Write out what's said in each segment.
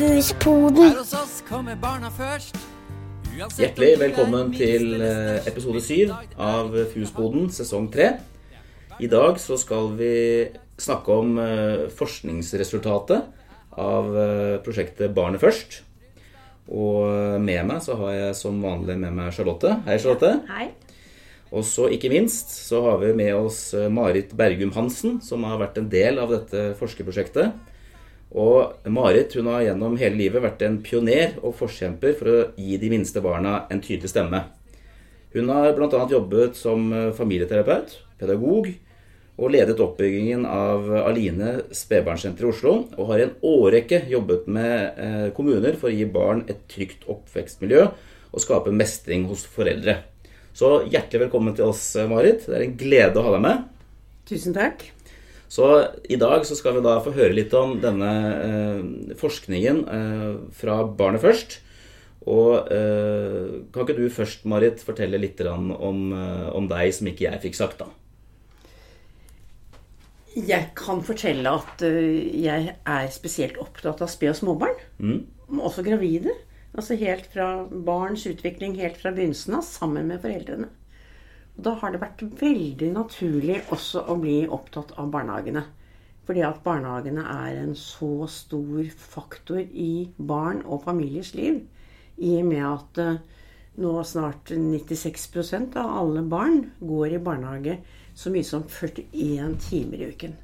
Fuspoden. Her hos oss kommer barna først. Hjertelig er velkommen til eh, episode i syv er av det sesong tre. I dag så skal vi snakke om eh, forskningsresultatet av eh, prosjektet Barnet først. Og med meg så har jeg som vanlig med meg Charlotte. Hei, Charlotte. Hei. Og så ikke minst så har vi med oss Marit Bergum Hansen, som har vært en del av dette forskerprosjektet. Og Marit hun har gjennom hele livet vært en pioner og forkjemper for å gi de minste barna en tydelig stemme. Hun har bl.a. jobbet som familieterapeut, pedagog og ledet oppbyggingen av Aline spedbarnssenter i Oslo. Og har i en årrekke jobbet med eh, kommuner for å gi barn et trygt oppvekstmiljø og skape mestring hos foreldre. Så hjertelig velkommen til oss, Marit. Det er en glede å ha deg med. Tusen takk. Så i dag så skal vi da få høre litt om denne eh, forskningen eh, fra Barnet først. Og eh, kan ikke du først, Marit, fortelle litt om, eh, om deg som ikke jeg fikk sagt, da? Jeg kan fortelle at øh, jeg er spesielt opptatt av sped- og småbarn. Mm. Også gravide. Altså helt fra barns utvikling helt fra begynnelsen av, sammen med foreldrene. Og da har det vært veldig naturlig også å bli opptatt av barnehagene. Fordi at barnehagene er en så stor faktor i barn og familiers liv. I og med at øh, nå snart 96% av alle barn går i barnehage så mye som 41 timer i uken.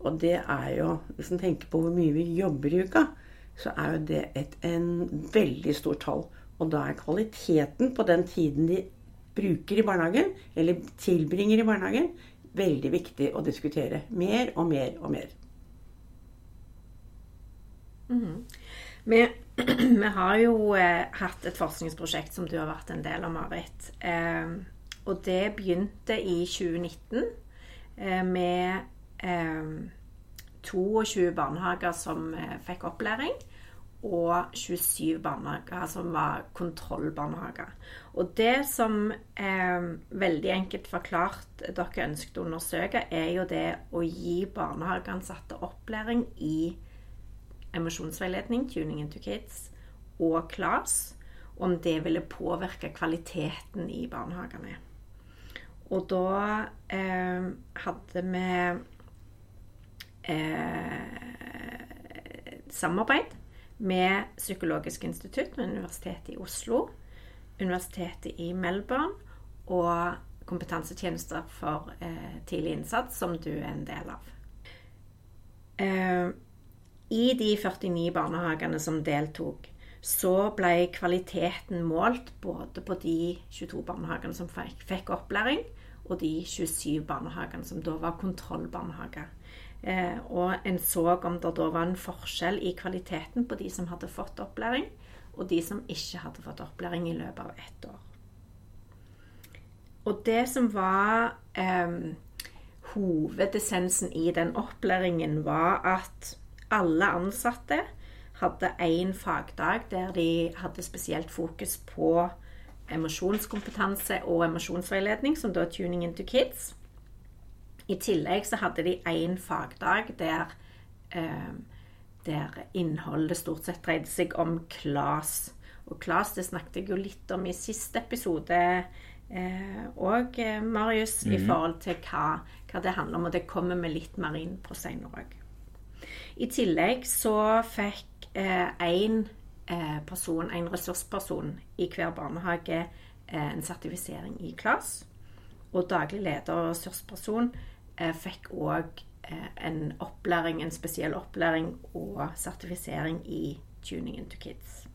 Og det er jo, hvis en tenker på hvor mye vi jobber i uka, så er jo det et en veldig stort tall. Og da er kvaliteten på den tiden de bruker i barnehagen, eller tilbringer i barnehagen, veldig viktig å diskutere. Mer og mer og mer. Vi, vi har jo eh, hatt et forskningsprosjekt som du har vært en del av, Marit. Eh, og det begynte i 2019 eh, med eh, 22 barnehager som eh, fikk opplæring. Og 27 barnehager som var kontrollbarnehager. Og det som eh, veldig enkelt forklart dere ønsket å undersøke, er jo det å gi barnehageansatte opplæring i emosjonsveiledning, tuning into kids, og KLAS, om det ville påvirke kvaliteten i barnehagene. Og da eh, hadde vi eh, samarbeid med Psykologisk institutt ved Universitetet i Oslo, Universitetet i Melbourne og kompetansetjenester for eh, tidlig innsats, som du er en del av. Eh, i de 49 barnehagene som deltok, så ble kvaliteten målt både på de 22 barnehagene som fikk, fikk opplæring, og de 27 barnehagene som da var kontrollbarnehager. Eh, og en så om det da var en forskjell i kvaliteten på de som hadde fått opplæring, og de som ikke hadde fått opplæring i løpet av ett år. Og det som var eh, hovedessensen i den opplæringen, var at alle ansatte hadde én fagdag der de hadde spesielt fokus på emosjonskompetanse og emosjonsveiledning, som da er Tuning into Kids. I tillegg så hadde de én fagdag der, eh, der innholdet stort sett dreide seg om KLAS. Og KLAS det snakket jeg jo litt om i siste episode òg, eh, Marius, i forhold til hva, hva det handler om. Og det kommer vi litt mer inn på senere òg. I tillegg så fikk én eh, person, en ressursperson i hver barnehage eh, en sertifisering i KLAS. Og daglig leder og ressursperson eh, fikk òg en opplæring, en spesiell opplæring og sertifisering i Tuning into Kids.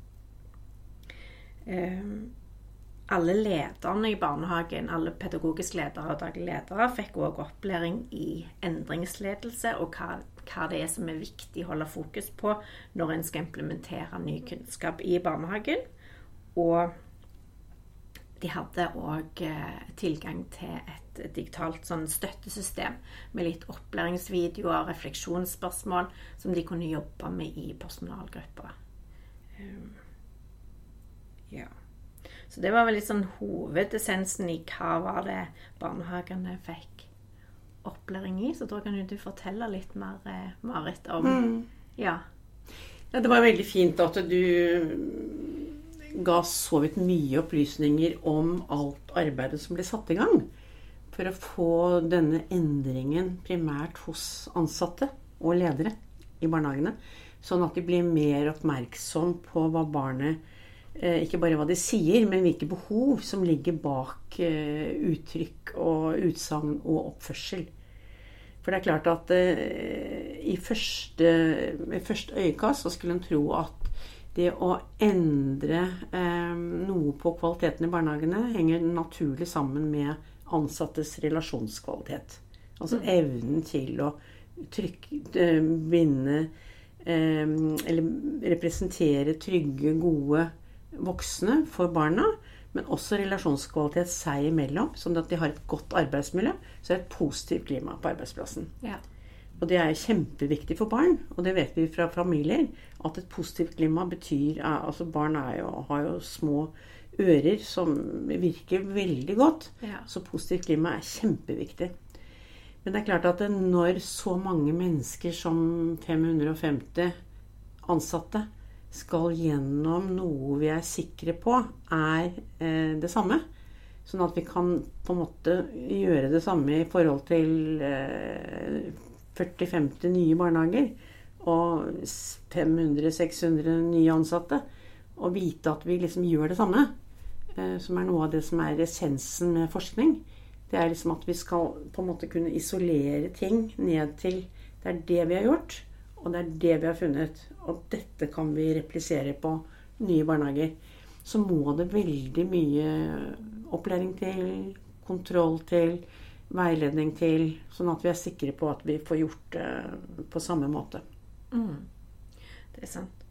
alle lederne i barnehagen, alle pedagogiske ledere og daglige ledere, fikk òg opplæring i endringsledelse og hva, hva, det er som er viktig å holde fokus på når en skal implementere ny kunnskap i barnehagen. Og de hadde òg eh, tilgang til et digitalt sånn støttesystem med litt opplæringsvideoer, refleksjonsspørsmål, som de kunne jobbe med i personalgrupper. Um, ja. Så det var vel litt sånn hovedessensen i hva var det barnehagene fikk opplæring i. Så da kan du fortelle litt mer, eh, Marit, om Ja. Ja, det var veldig fint at du ga så vidt mye opplysninger om alt arbeidet som ble satt i gang for å få denne endringen primært hos ansatte og ledere i barnehagene. Sånn at de blir mer oppmerksom på hva barnet eh, Ikke bare hva de sier, men hvilke behov som ligger bak eh, uttrykk og utsagn og oppførsel. For det er klart at eh, i første, i første øyekast så skulle en tro at det å endre eh, noe på kvaliteten i barnehagene henger naturlig sammen med ansattes relasjonskvalitet. Altså mm. evnen til å trykke, vinne binde eh, Eller representere trygge, gode voksne for barna. Men også relasjonskvalitet seg imellom, sånn at de har et godt arbeidsmiljø. Så er det et positivt klima på arbeidsplassen. Ja. Og det er kjempeviktig for barn, og det vet vi fra familier, at et positivt klima betyr Altså barn jo, har jo små ører som virker veldig godt. Ja. Så positivt klima er kjempeviktig. Men det er klart at når så mange mennesker som 550 ansatte skal gjennom noe vi er sikre på er eh, det samme, sånn at vi kan på en måte gjøre det samme i forhold til eh, 40-50 nye barnehager og 500-600 nye ansatte, og vite at vi liksom gjør det samme, eh, som er noe av det som er essensen med forskning, det er liksom at vi skal på en måte kunne isolere ting ned til Det er det vi har gjort, og det er det vi har funnet. Og dette kan vi replisere på nye barnehager. Så må det veldig mye opplæring til, kontroll til, veiledning til, sånn at vi er sikre på at vi får gjort det på samme måte. Mm. Det er sant.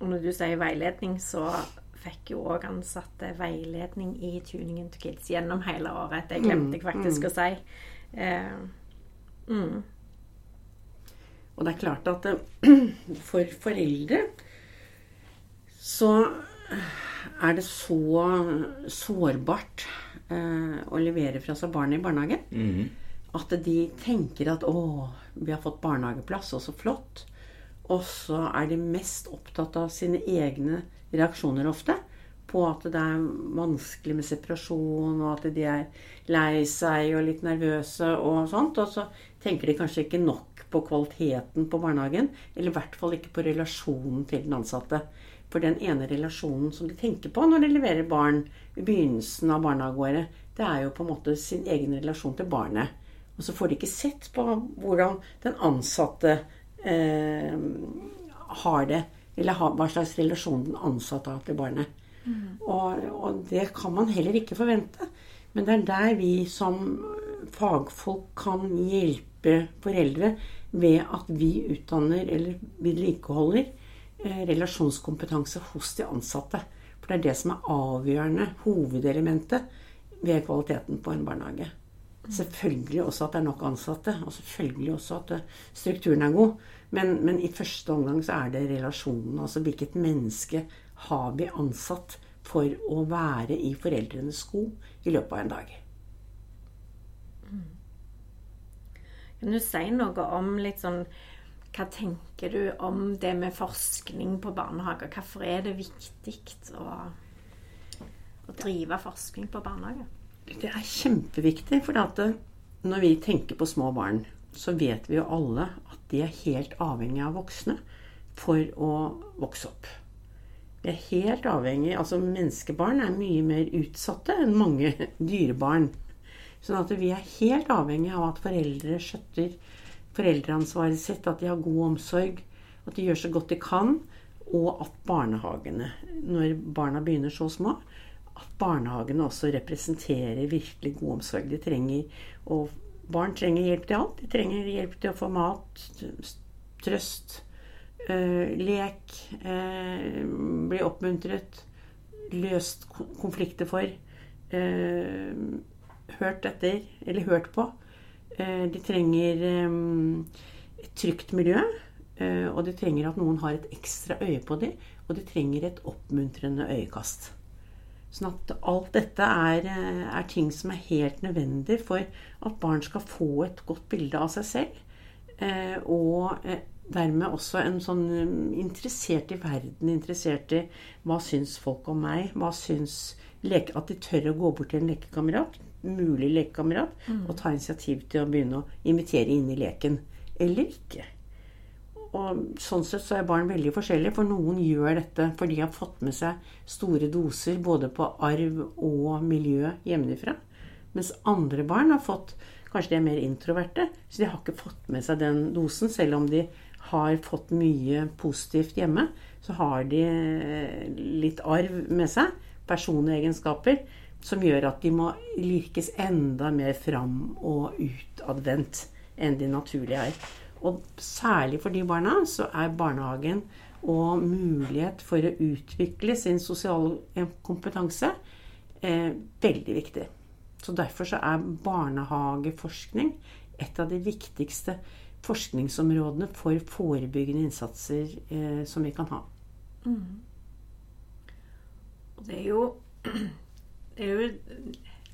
Og når du sier veiledning, så fikk jo òg ansatte veiledning i tuningen to kids gjennom hele året. Det glemte jeg faktisk mm. å si. Uh, mm. Og det er klart at eh, for foreldre så er det så sårbart uh, å levere fra seg barnet i barnehagen. Mm. At de tenker at 'Å, vi har fått barnehageplass, og så flott'. Og så er de mest opptatt av sine egne reaksjoner ofte. På at det er vanskelig med separasjon, og at de er lei seg og litt nervøse og sånt. Og så tenker de kanskje ikke nok på kvaliteten på barnehagen. Eller i hvert fall ikke på relasjonen til den ansatte. For den ene relasjonen som de tenker på når de leverer barn i begynnelsen av barnehageåret, det er jo på en måte sin egen relasjon til barnet. Og så får de ikke sett på hvordan den ansatte eh, har det. Eller hva slags relasjon den ansatte har til barnet. Mm. Og, og, det kan man heller ikke forvente. Men det er der vi som fagfolk kan hjelpe foreldre ved at vi utdanner eller vedlikeholder Eh, relasjonskompetanse hos de ansatte. For det er det som er avgjørende hovedelementet ved kvaliteten på en barnehage. Selvfølgelig også at det er nok ansatte, og selvfølgelig også at eh, strukturen er god. Men, men i første omgang så er det relasjonen. Altså hvilket menneske har vi ansatt for å være i foreldrenes sko i løpet av en dag. Kan du si noe om litt sånn hva tenker du om det med forskning på barnehager? Hvorfor er det viktig å, å drive forskning på barnehager? Det er kjempeviktig. For når vi tenker på små barn, så vet vi jo alle at de er helt avhengige av voksne for å vokse opp. Vi er helt avhengig, altså Menneskebarn er mye mer utsatte enn mange dyrebarn. Sånn at vi er helt avhengig av at foreldre skjøtter foreldreansvaret sitt, at de har god omsorg, at de gjør så godt de kan, og at barnehagene, når barna begynner så små, at barnehagene også representerer virkelig god omsorg. De trenger, og barn trenger hjelp til alt. De trenger hjelp til å få mat, trøst, øh, lek, øh, bli oppmuntret, løst konflikter for, øh, hørt etter, eller hørt på. De trenger et trygt miljø. Og de trenger at noen har et ekstra øye på dem. Og de trenger et oppmuntrende øyekast. Sånn at alt dette er, eh, er, ting som er helt nødvendig for at barn skal få et godt bilde av seg selv. Og dermed også en sånn um, interessert i verden, interessert i hva syns folk om meg? Hva syns leke, At de tør å gå bort til en lekekamerat, mulig lekekamerat, og ta initiativ til å begynne å invitere inn i leken. Eller ikke. Og sånn sett så er barn veldig forskjellige, for noen gjør dette fordi de har fått med seg store doser både på arv og miljø hjemmefra. Mens andre barn har fått Kanskje de er mer introverte, så de har ikke fått med seg den dosen. Selv om de har fått mye positivt hjemme, så har de eh, litt arv med seg, personlige egenskaper, som gjør at de må lirkes enda mer fram og utadvendt enn de naturlig er. Og særlig for de barna så er barnehagen og mulighet for å utvikle sin sosiale kompetanse eh, veldig viktig. Så Derfor så er barnehageforskning et av de viktigste forskningsområdene for forebyggende innsatser eh, som vi kan ha. Mm. Det er jo Det er jo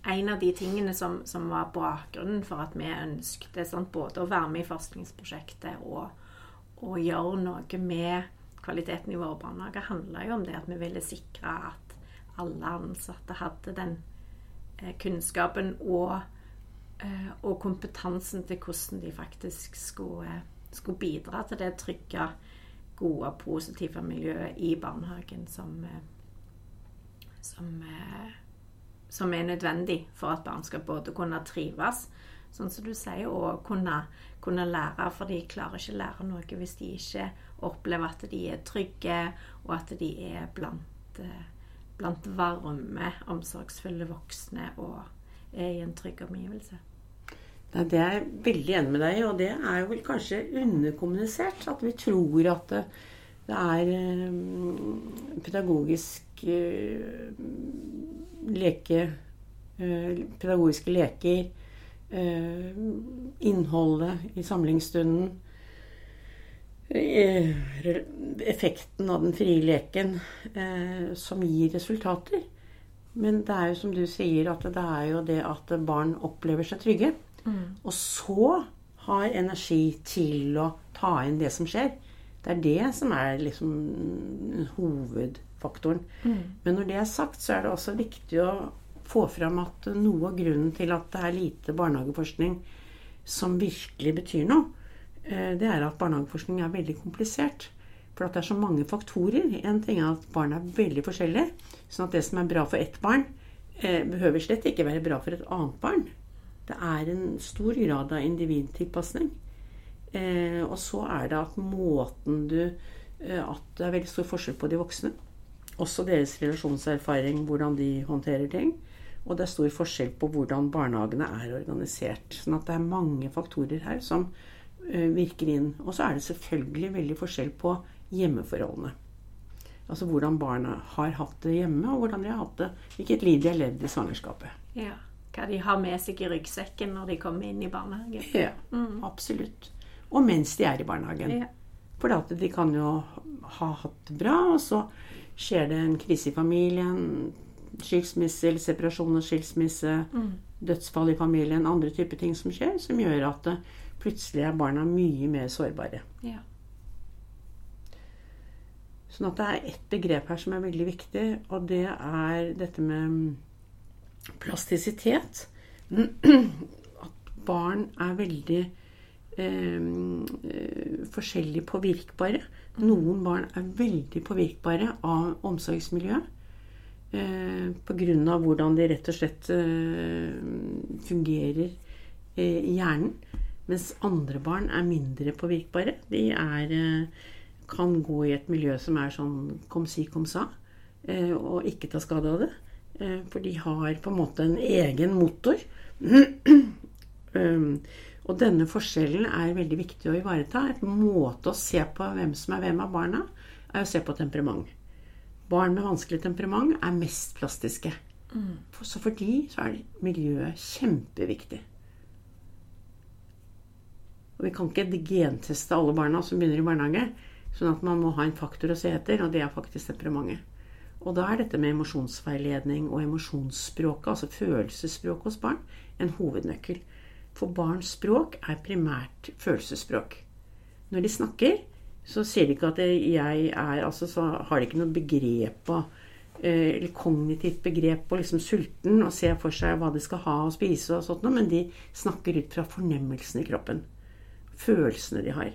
en av de tingene som, som var bakgrunnen for at vi ønsket sant, både å være med i forskningsprosjektet og, og gjøre noe med kvaliteten i våre barnehager, handla jo om det at vi ville sikre at alle ansatte hadde den Eh, kunnskapen og, eh, og, kompetansen til hvordan de faktisk skulle, skulle, bidra til det trygge, gode, positive miljøet i barnehagen som, eh, som, som er nødvendig for at barn skal både kunne trives, sånn som du sier, og kunne, kunne lære. For de klarer ikke å lære noe hvis de ikke opplever at de er trygge, og at de er blant blant varme, omsorgsfulle voksne og er i en trygg omgivelse. Nei, det er jeg veldig enig med deg i, og det er jo vel kanskje underkommunisert. At vi tror at det, er eh, pedagogisk eh, leke eh, Pedagogiske leker, innholdet i samlingsstunden effekten av den frie leken eh, som gir resultater. Men det er jo som du sier, at det er jo det at barn opplever seg trygge. Mm. Og så har energi til å ta inn det som skjer. Det er det som er liksom hovedfaktoren. Mm. Men når det er sagt, så er det også viktig å få fram at noe av grunnen til at det er lite barnehageforskning som virkelig betyr noe, Eh, det er at barnehageforskning er veldig komplisert. For at det er så mange faktorer. En ting er at barn er veldig forskjellige. sånn at det som er bra for ett barn, eh, behøver slett ikke være bra for et annet barn. Det er en stor grad av individtilpasning. Eh, og så er det at måten du At det er veldig stor forskjell på de voksne. Også deres relasjonserfaring, hvordan de håndterer ting. Og det er stor forskjell på hvordan barnehagene er organisert. Sånn at det er mange faktorer her som Eh, virker inn. Og så er det selvfølgelig veldig forskjell på hjemmeforholdene. Altså hvordan barna har hatt det hjemme, og hvordan de har hatt det, hvilket liv de har levd i svangerskapet. Ja, Hva de har med seg i ryggsekken når de kommer inn i barnehagen. Ja, mm. absolutt. Og mens de er i barnehagen. Ja. For de kan jo ha hatt det bra, og så skjer det en krise i familien. Skilsmisse eller separasjon og skilsmisse. Mm. Dødsfall i familien. Andre typer ting som skjer, som gjør at Plutselig er barna mye mer sårbare. Ja. Sånn at det er ett begrep her som er veldig viktig, og det er dette med plastisitet. At barn er veldig eh, forskjellig påvirkbare. Noen barn er veldig påvirkbare av omsorgsmiljøet. Eh, Pga. hvordan de rett og slett eh, fungerer eh, i hjernen. Mens andre barn er mindre påvirkbare. De er, eh, kan gå i et miljø som er sånn kom si, kom sa, eh, og ikke ta skade av det. Eh, for de har på en måte en egen motor. Um, og denne forskjellen er veldig viktig å ivareta. Et måte å se på hvem som er hvem av barna, er å se på temperament. Barn med vanskelig temperament er mest plastiske. Mm. Så for de så er miljøet kjempeviktig. Og vi kan ikke genteste alle barna som begynner i barnehage. Sånn at man må ha en faktor å se etter, og det er faktisk temperamentet. Og da er dette med emosjonsveiledning og emosjonsspråket, altså følelsesspråket hos barn, en hovednøkkel. For barns språk er primært følelsesspråk. når de snakker, så sier de ikke at jeg er altså Så har de ikke noe begrep på eh, eller kognitivt begrep på liksom sulten og ser for seg hva de skal ha og spise og sånt noe, men de snakker ut fra fornemmelsen i kroppen. Følelsene de har.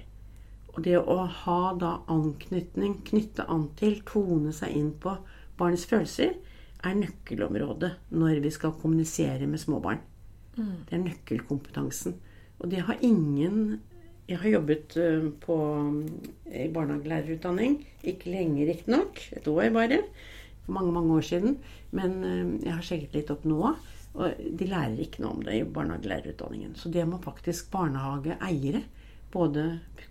Og det å ha da anknytning, knytte an til, tone seg inn på barnets følelser, er nøkkelområdet når vi skal kommunisere med småbarn. Det er nøkkelkompetansen. Og det har ingen Jeg har jobbet eh, på, i barnehagelærerutdanning. Ikke lenge, riktignok. Et år bare. For mange, mange år siden. Men eh, jeg har sjekket litt opp nå. Og de lærer ikke noe om det i barnehagelærerutdanningen. Så det må faktisk barnehageeiere, både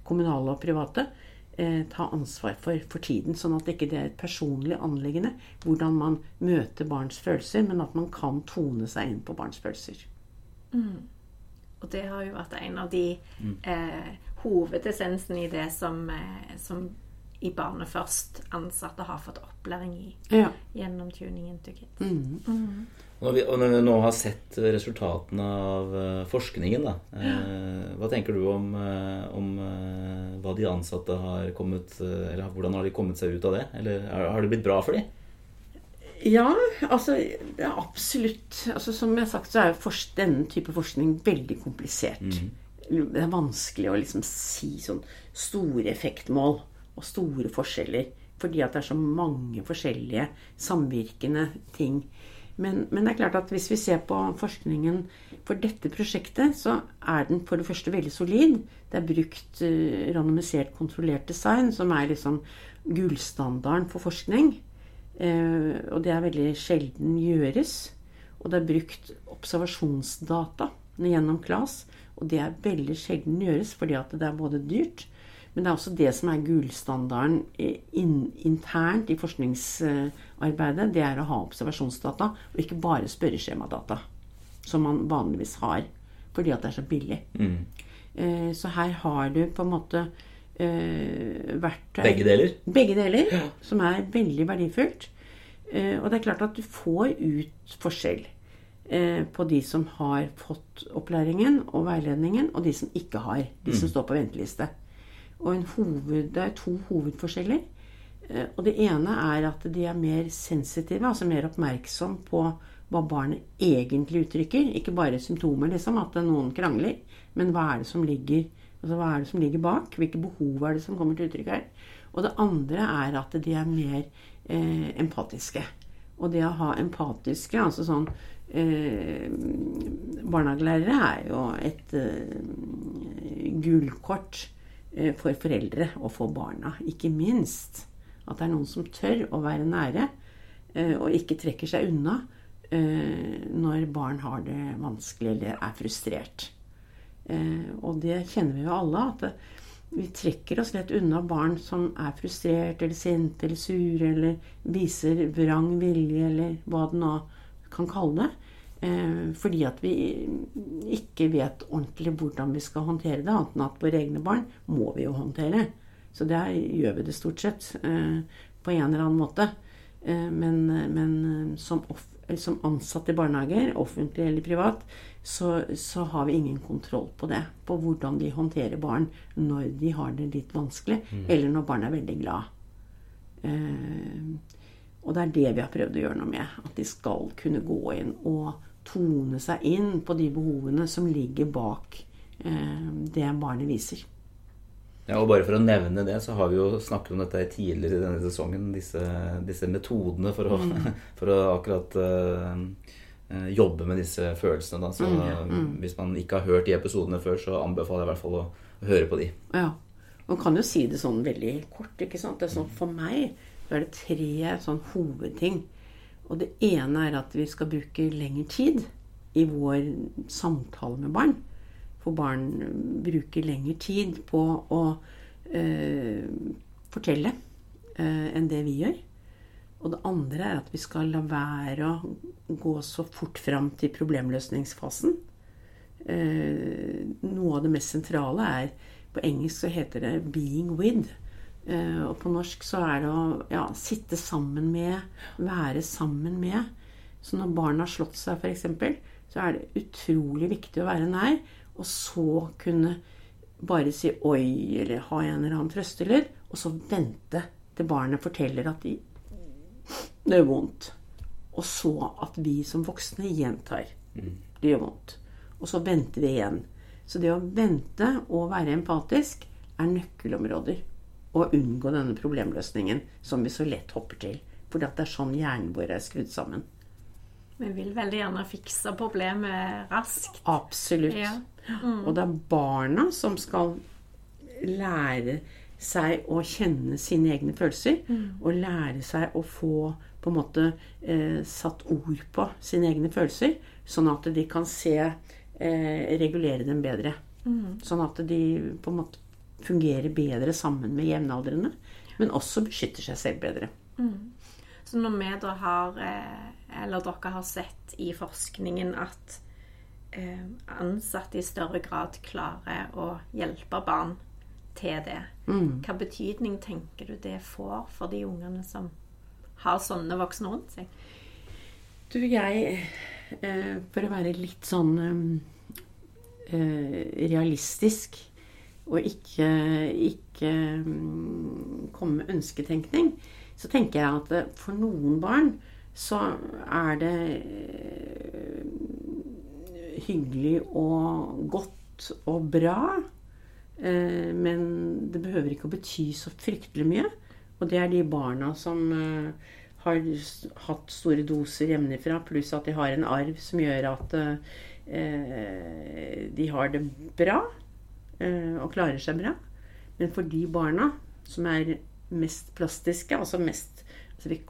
kommunale og private, eh, ta ansvar for for tiden. Sånn at det ikke er et personlig anliggende hvordan man møter barns følelser, men at man kan tone seg inn på barns følelser. Og det har jo vært en av de eh, hovedessensene i det som, eh, som i Barne Først ansatte har fått opplæring i Ja. gjennom tuningen to kids. Når vi, når vi nå har sett resultatene av eh, forskningen, da, eh, hva tenker du om, eh, om eh, hva de ansatte har kommet Eller hvordan har de kommet seg ut av det? Eller har, har det blitt bra for dem? Ja, altså er absolutt altså, Som jeg har sagt, så er jo denne type forskning veldig komplisert. Det er vanskelig å liksom si sånn store effektmål og store forskjeller. Fordi at det er så mange forskjellige samvirkende ting. Men, men det er klart at hvis vi ser på forskningen for dette prosjektet, så er den for det første veldig solid. Det er brukt uh, randomisert kontrollert design, som er liksom gullstandarden for forskning. Eh, og det er veldig sjelden gjøres. Og det er brukt observasjonsdata gjennom KLAS. Og det er veldig sjelden gjøres fordi at det er både dyrt, men det er også det som er gullstandarden internt i forskningsarbeidet. Det er å ha observasjonsdata, og ikke bare spørreskjemadata. Som man vanligvis har. Fordi at det er så billig. Mm. så her har du på en måte eh, verktøy Begge deler? begge deler, som er veldig verdifullt. Eh, og det er klart at du får ut forskjell eh, på de som har fått opplæringen og veiledningen, og de som ikke har. De som står på venteliste. Og en hoved, det er to hovedforskjeller. Eh, og det ene er at de er mer sensitive, altså mer oppmerksom på hva barnet egentlig uttrykker. Ikke bare symptomer, liksom, at noen krangler, men hva er det som ligger Altså hva er det som ligger bak? Hvilke behov er det som kommer til uttrykk her? Og det andre er at de er mer eh, empatiske. Og det å ha empatiske, altså sånn eh, Barnehagelærere er jo et eh, gullkort eh, for foreldre og for barna. Ikke minst at det er noen som tør å være nære, eh, og ikke trekker seg unna eh, når barn har det vanskelig eller er frustrert. Eh, og det kjenner vi jo alle, at vi trekker oss lett unna barn som er frustrert eller sinte eller sure eller viser vrang vilje eller hva det nå kan kalle det. Eh, fordi at vi ikke vet ordentlig hvordan vi skal håndtere det, annet enn at våre egne barn må vi jo håndtere. Så der gjør vi det stort sett eh, på en eller annen måte. Men, men som, off, som ansatte i barnehager, offentlig eller privat, så, så har vi ingen kontroll på det. På hvordan de håndterer barn når de har det litt vanskelig, eller når barn er veldig glad. Eh, og det er det vi har prøvd å gjøre noe med. At de skal kunne gå inn og tone seg inn på de behovene som ligger bak eh, det barnet viser. Ja, og bare for å nevne det, så har vi jo snakket om dette tidligere i denne sesongen. Disse, disse metodene for å, for å akkurat eh, eh, jobbe med disse følelsene. Da. Så hvis man ikke har hørt de episodene før, så anbefaler jeg i hvert fall å, å høre på de. Ja. Man kan jo si det sånn veldig kort. ikke sant? Det er sånn, for meg så er det tre sånn hovedting. Og det ene er at vi skal bruke lengre tid i vår samtale med barn. For barn bruker lengre tid på å eh, fortelle eh, enn det vi gjør. Og det andre er at vi skal la være å gå så fort fram til problemløsningsfasen. Eh, noe av det mest sentrale er På engelsk så heter det 'being with'. Eh, og på norsk så er det å ja, sitte sammen med, være sammen med. Så når barn har slått seg, f.eks., så er det utrolig viktig å være nær. Og så kunne bare si 'oi' eller ha en eller annen trøstelyd, og så vente til barnet forteller at de, det gjør vondt. Og så at vi som voksne gjentar. Det gjør vondt. Og så venter vi igjen. Så det å vente og være empatisk er nøkkelområder. Og unngå denne problemløsningen som vi så lett hopper til. Fordi at det er sånn hjernen vår er skrudd sammen. Vi vil veldig gjerne fikse problemet raskt. Absolutt. Ja. Og det er barna som skal lære seg å kjenne sine egne følelser. Og lære seg å få på en måte eh, satt ord på sine egne følelser. Sånn at de kan se eh, regulere dem bedre. Sånn at de på en måte fungerer bedre sammen med jevnaldrende. Men også beskytter seg selv bedre. Så når vi da har, eh, eller dere har sett i forskningen at ansatte i større grad klarer å hjelpe barn til det, hva betydning tenker du det får for de ungene som har sånne voksne rundt seg? Du, jeg eh, For å være litt sånn eh, realistisk og ikke, ikke mm, komme med ønsketenkning, så tenker jeg at eh, for noen barn så er det eh, hyggelig og godt og bra. Eh, men det behøver ikke å bety så fryktelig mye. Og det er de barna som eh, har hatt store doser hjemmefra, pluss at de har en arv som gjør at eh, de har det bra og klarer seg bra. Men for de barna som er mest plastiske, altså mest altså vi,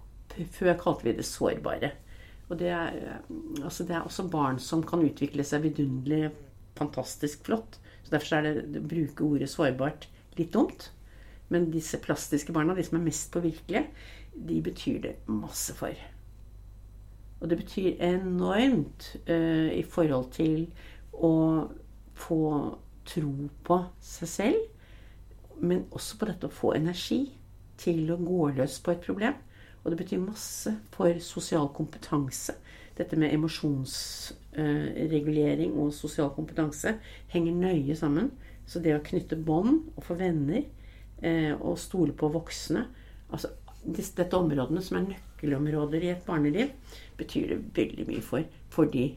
Før kalte vi det sårbare. Og det er, eh, altså det er også barn som kan utvikle seg vidunderlig fantastisk flott. Så Derfor er det å bruke ordet sårbart litt dumt. Men disse plastiske barna, de som er mest påvirkelige, de betyr det masse for. Og det betyr enormt uh, i forhold til å få tro på seg selv, men også på dette å få energi til å gå løs på et problem. Og det betyr masse for sosial kompetanse. Dette med emosjonsregulering og sosial kompetanse henger nøye sammen. Så det å knytte bånd og få venner eh, og stole på voksne altså Dette områdene som er nøkkelområder i et barneliv, betyr det veldig mye for, for de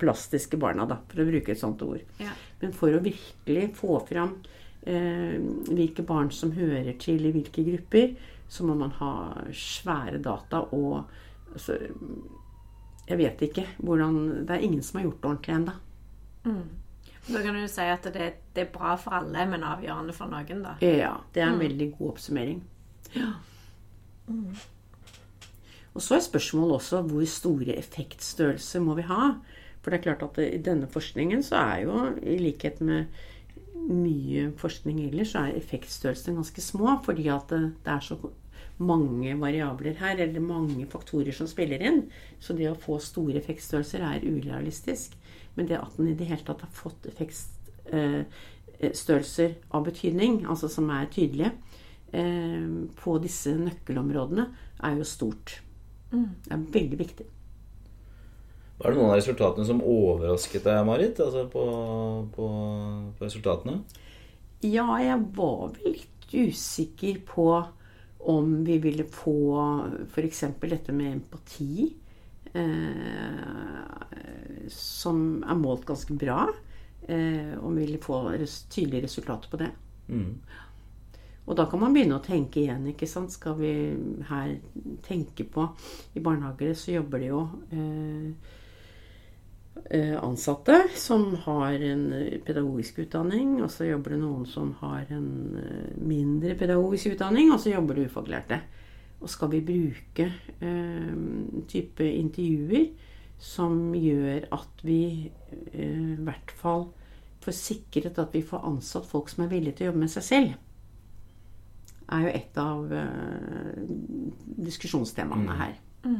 plastiske barna, da, for å bruke et sånt ord. Ja. Men for å virkelig få fram eh, hvilke barn som hører til i hvilke grupper, så må man ha svære data og altså, Jeg vet ikke hvordan Det er ingen som har gjort det ordentlig ennå. Da kan du si at det, det er bra for alle, men avgjørende for noen, da. Ja, det er en veldig god oppsummering. Ja. Og så er spørsmålet også hvor store effektstørrelser må vi ha? For det er klart at i denne forskningen så er jo, i likhet med mye forskning ellers, så er effektstørrelsene ganske små. Fordi at det, det er så mange variabler her, eller mange faktorer som spiller inn. Så det å få store effektstørrelser er urealistisk. Men det at den i det hele tatt har fått effektstørrelser av betydning, altså som er tydelige, eh, på disse nøkkelområdene, er jo stort. Det er veldig viktig. Var det noen av resultatene som overrasket deg, Marit? Altså på, på, på resultatene? Ja, jeg var vel litt usikker på om vi ville få f.eks. dette med empati, eh, som er målt ganske bra. Eh, om vi ville få res tydelige resultater på det. Og da kan man begynne å tenke igjen. ikke sant? Skal vi her tenke på I barnehager så jobber det jo eh, ansatte som har en pedagogisk utdanning, og så jobber det noen som har en eh, mindre pedagogisk utdanning, og så jobber det ufaglærte. Og skal vi bruke eh, type intervjuer som gjør at vi eh, i hvert fall får sikret at vi får ansatt folk som er villige til å jobbe med seg selv, er jo et av eh, diskusjonstemaene her. Ja.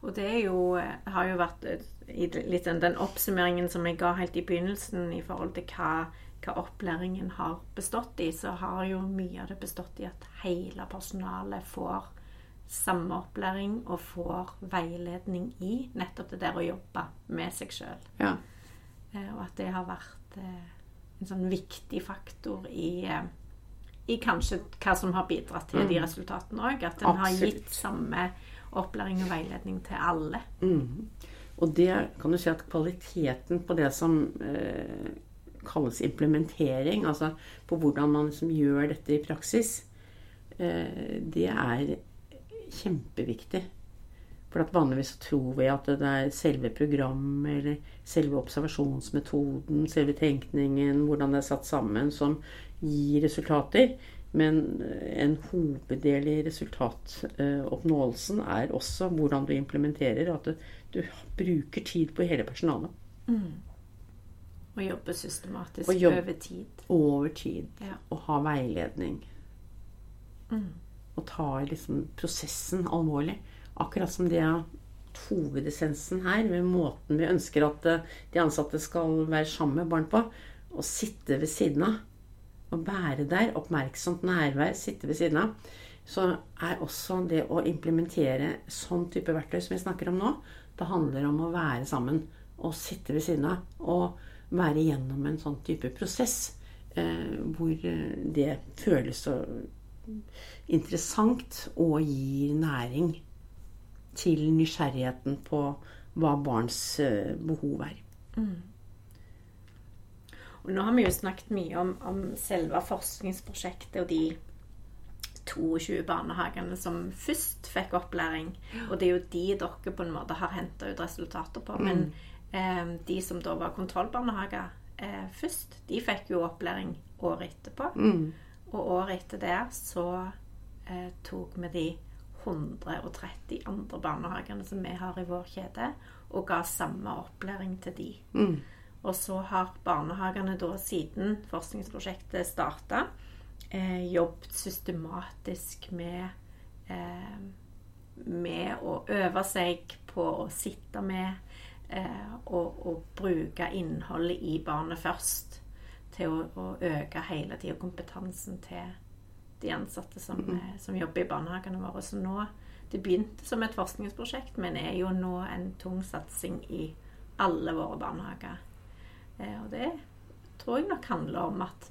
Og det jo, har jo vært eh, i litt den, den oppsummeringen som jeg ga helt i begynnelsen i forhold til hva, hva opplæringen har bestått i, så har jo mye av det bestått i at hele personalet får samme opplæring og får veiledning i nettopp det der å jobbe med seg sjøl. Ja. Eh, og at det har vært eh, en sånn viktig faktor i, eh, i kanskje hva som har bidratt til de resultatene òg. At en har gitt samme opplæring og veiledning til alle. Og det kan du si at kvaliteten på det som eh, kalles implementering, altså på hvordan man liksom gjør dette i praksis, eh, det er kjempeviktig. For at vanligvis tror vi at det er selve programmet eller selve observasjonsmetoden, selve tenkningen, hvordan det er satt sammen, som gir resultater. Men eh, en hoveddel i resultatoppnåelsen er også hvordan du implementerer, at du, du bruker tid på hele personalet. Og jobbe systematisk Og jobb- over tid. Over tid. Ja. Og ha veiledning. Og ta liksom prosessen alvorlig. Akkurat som det er hovedessensen her, med måten vi ønsker at eh, de ansatte skal være sammen med barn på. Å sitte ved siden av. Å være der. Oppmerksomt nærvær. Sitte ved siden av. Så er også det å implementere sånn type verktøy som vi snakker om nå, det handler om å være sammen og sitte ved siden av. Og være gjennom en sånn type prosess eh, hvor eh, det føles så interessant og gir næring til nysgjerrigheten på hva barns eh, behov er. Og nå har vi jo snakket mye om, om selve forskningsprosjektet og de 22 barnehagene som først fikk opplæring. Og det er jo de dere på en måte har henta ut resultater på. Men eh, de som da var kontrollbarnehager eh, først, de fikk jo opplæring året etterpå. Og året etter det så eh, tok vi de 130 andre barnehagene som vi har i vår kjede, og ga samme opplæring til de. Og så har barnehagene da siden forskningsprosjektet starta, eh, jobbet systematisk med eh, med å øve seg på å sitte med eh, og, og bruke innholdet i barnet først. Til å, å øke hele tida kompetansen til de ansatte som, eh, som jobber i barnehagene våre. Så nå Det begynte som et forskningsprosjekt, men er jo nå en tung satsing i alle våre barnehager. Eh, og det tror jeg nok handler om at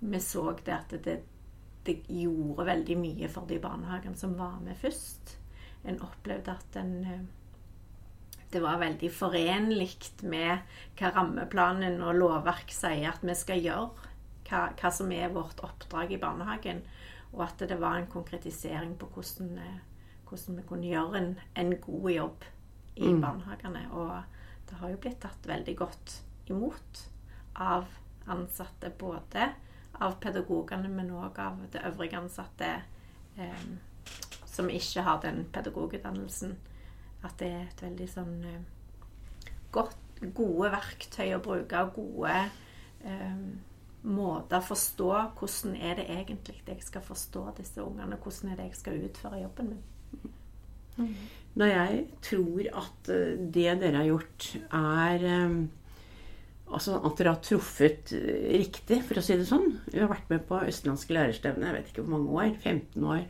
vi så det at det, det gjorde veldig mye for de barnehagene som var med først. En opplevde at en eh, det var veldig forenlig med hva rammeplanen og lovverk sier at vi skal gjøre. Hva, hva som er vårt oppdrag i barnehagen. Og at det var en konkretisering på hvordan, eh, hvordan vi kunne gjøre en, en god jobb i barnehagene. Og det har jo blitt tatt veldig godt imot av ansatte. Både av pedagogene, men òg av det øvrige ansatte eh, som ikke har den pedagogutdannelsen. At det er et veldig sånn eh, godt, gode verktøy å bruke, gode eh, måter å forstå hvordan er det egentlig jeg skal forstå disse ungene, hvordan er det jeg skal utføre jobben min. Når jeg tror at eh, det dere har gjort, er eh, Altså at dere har truffet eh, riktig, for å si det sånn. Vi har vært med på Østlandske lærerstevne jeg vet ikke hvor mange år. 15 år,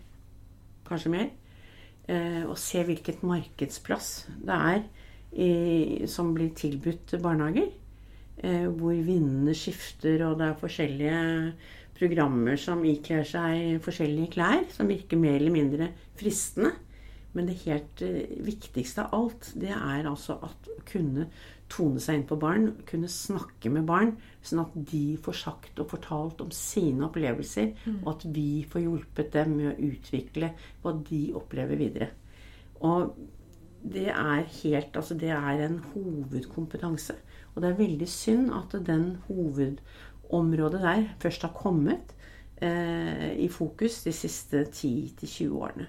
kanskje mer. Eh, og se hvilket markedsplass det er i, som blir tilbudt barnehager. Eh, hvor vindene skifter, og det er forskjellige programmer som ikler seg forskjellige klær, som virker mer eller mindre fristende. Men det helt viktigste av alt, det er altså at kunne tone seg inn på barn, kunne snakke med barn, sånn at de får sagt og fortalt om sine opplevelser, og at vi får hjulpet dem med å utvikle hva de opplever videre. Og det er helt Altså, det er en hovedkompetanse. Og det er veldig synd at den hovedområdet der først har kommet eh, i fokus de siste 10-20 årene.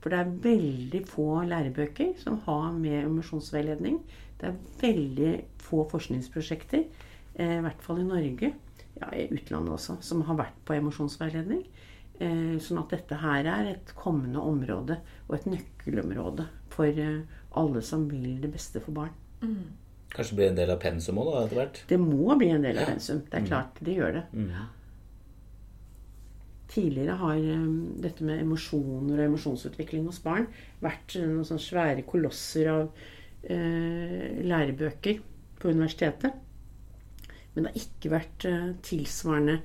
For det er veldig få lærebøker som har med emosjonsveiledning. Det er veldig få forskningsprosjekter, eh, i hvert fall i Norge, ja, i utlandet også, som har vært på emosjonsveiledning. Eh, sånn at dette her er et kommende område og et nøkkelområde for eh, alle som vil det beste for barn. Kanskje bli en del av pensum òg, etter hvert? Det må bli en del av pensum. Det er klart, det gjør det. Tidligere har um, dette med emosjoner og emosjonsutvikling hos barn vært uh, noen sånne svære kolosser av eh, lærebøker på universitetet. Men det har ikke vært eh, tilsvarende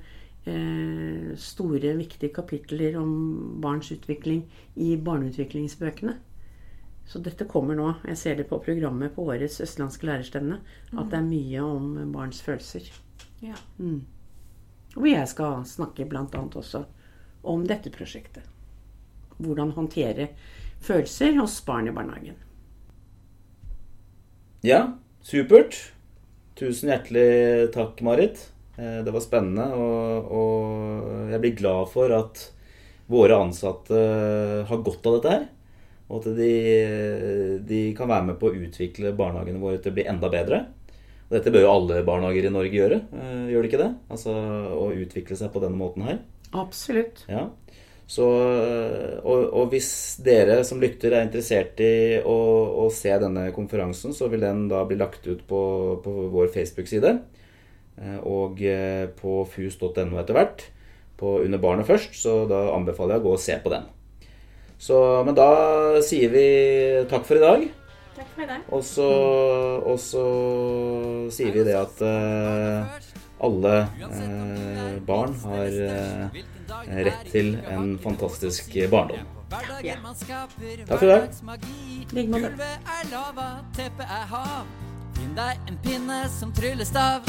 eh, store, viktige kapitler om barns utvikling i barneutviklingsbøkene. Så dette kommer nå. Jeg ser det på programmet på årets østlandske lærerstevne. At det er mye om barns følelser. Ja. Og jeg skal snakke bl.a. også om dette prosjektet. Hvordan håndtere følelser hos barn i barnehagen. Ja, supert. Tusen hjertelig takk, Marit. Eh, Det var spennende, og, og jeg blir glad for at våre ansatte har godt av dette her. Og at de, de kan være med på å utvikle barnehagene våre til å bli enda bedre. Og dette bør jo alle barnehager i Norge gjøre, eh, gjør de ikke det? Altså å utvikle seg på denne måten her. Absolutt. Ja. Så, og, og hvis dere som lytter er interessert i å, å se denne konferansen, så vil den da bli lagt ut på, på vår Facebook-side. eh, Og eh, på fus.no etter hvert. På Under barnet først, så da anbefaler jeg å gå og se på den. Så, men da sier vi takk for i dag. Takk for i dag. Og så, og så sier vi det at eh, alle eh, barn har eh, rett til en fantastisk barndom. Ja. Takk for i dag. like måte. Finn deg en pinne som tryllestav.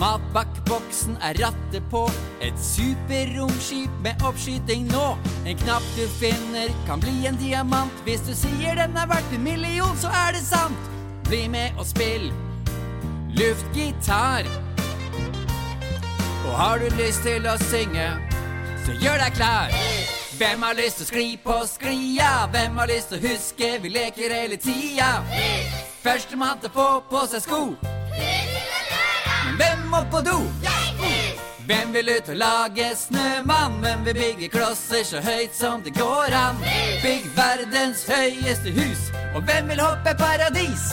Matbakkboksen er rattet på. Et superromskip med oppskyting nå. En knapp du finner kan bli en diamant. Hvis du sier den er verdt en million, så er det sant. Bli med og spill luftgitar. Og har du lyst til å synge, så gjør deg klar. Hvem har lyst til å skli på sklia? Hvem har lyst til å huske vi leker hele tida? Førstemann til å få på seg sko. Men hvem må på do? Hvem vil ut og lage snømann? Hvem vil bygge klosser så høyt som det går an? Bygg verdens høyeste hus. Og hvem vil hoppe paradis?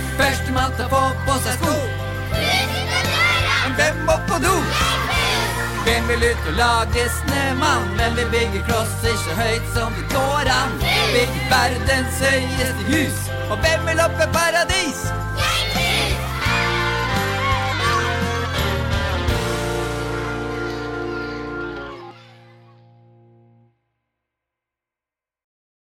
Førstemann til å få på seg sko. Men hvem må på do? Hvem vil ut og lage snømann? Hvem vil bygge klosser så høyt som det går an? Bygger verdens høyeste hus. Og hvem vil opp i paradis?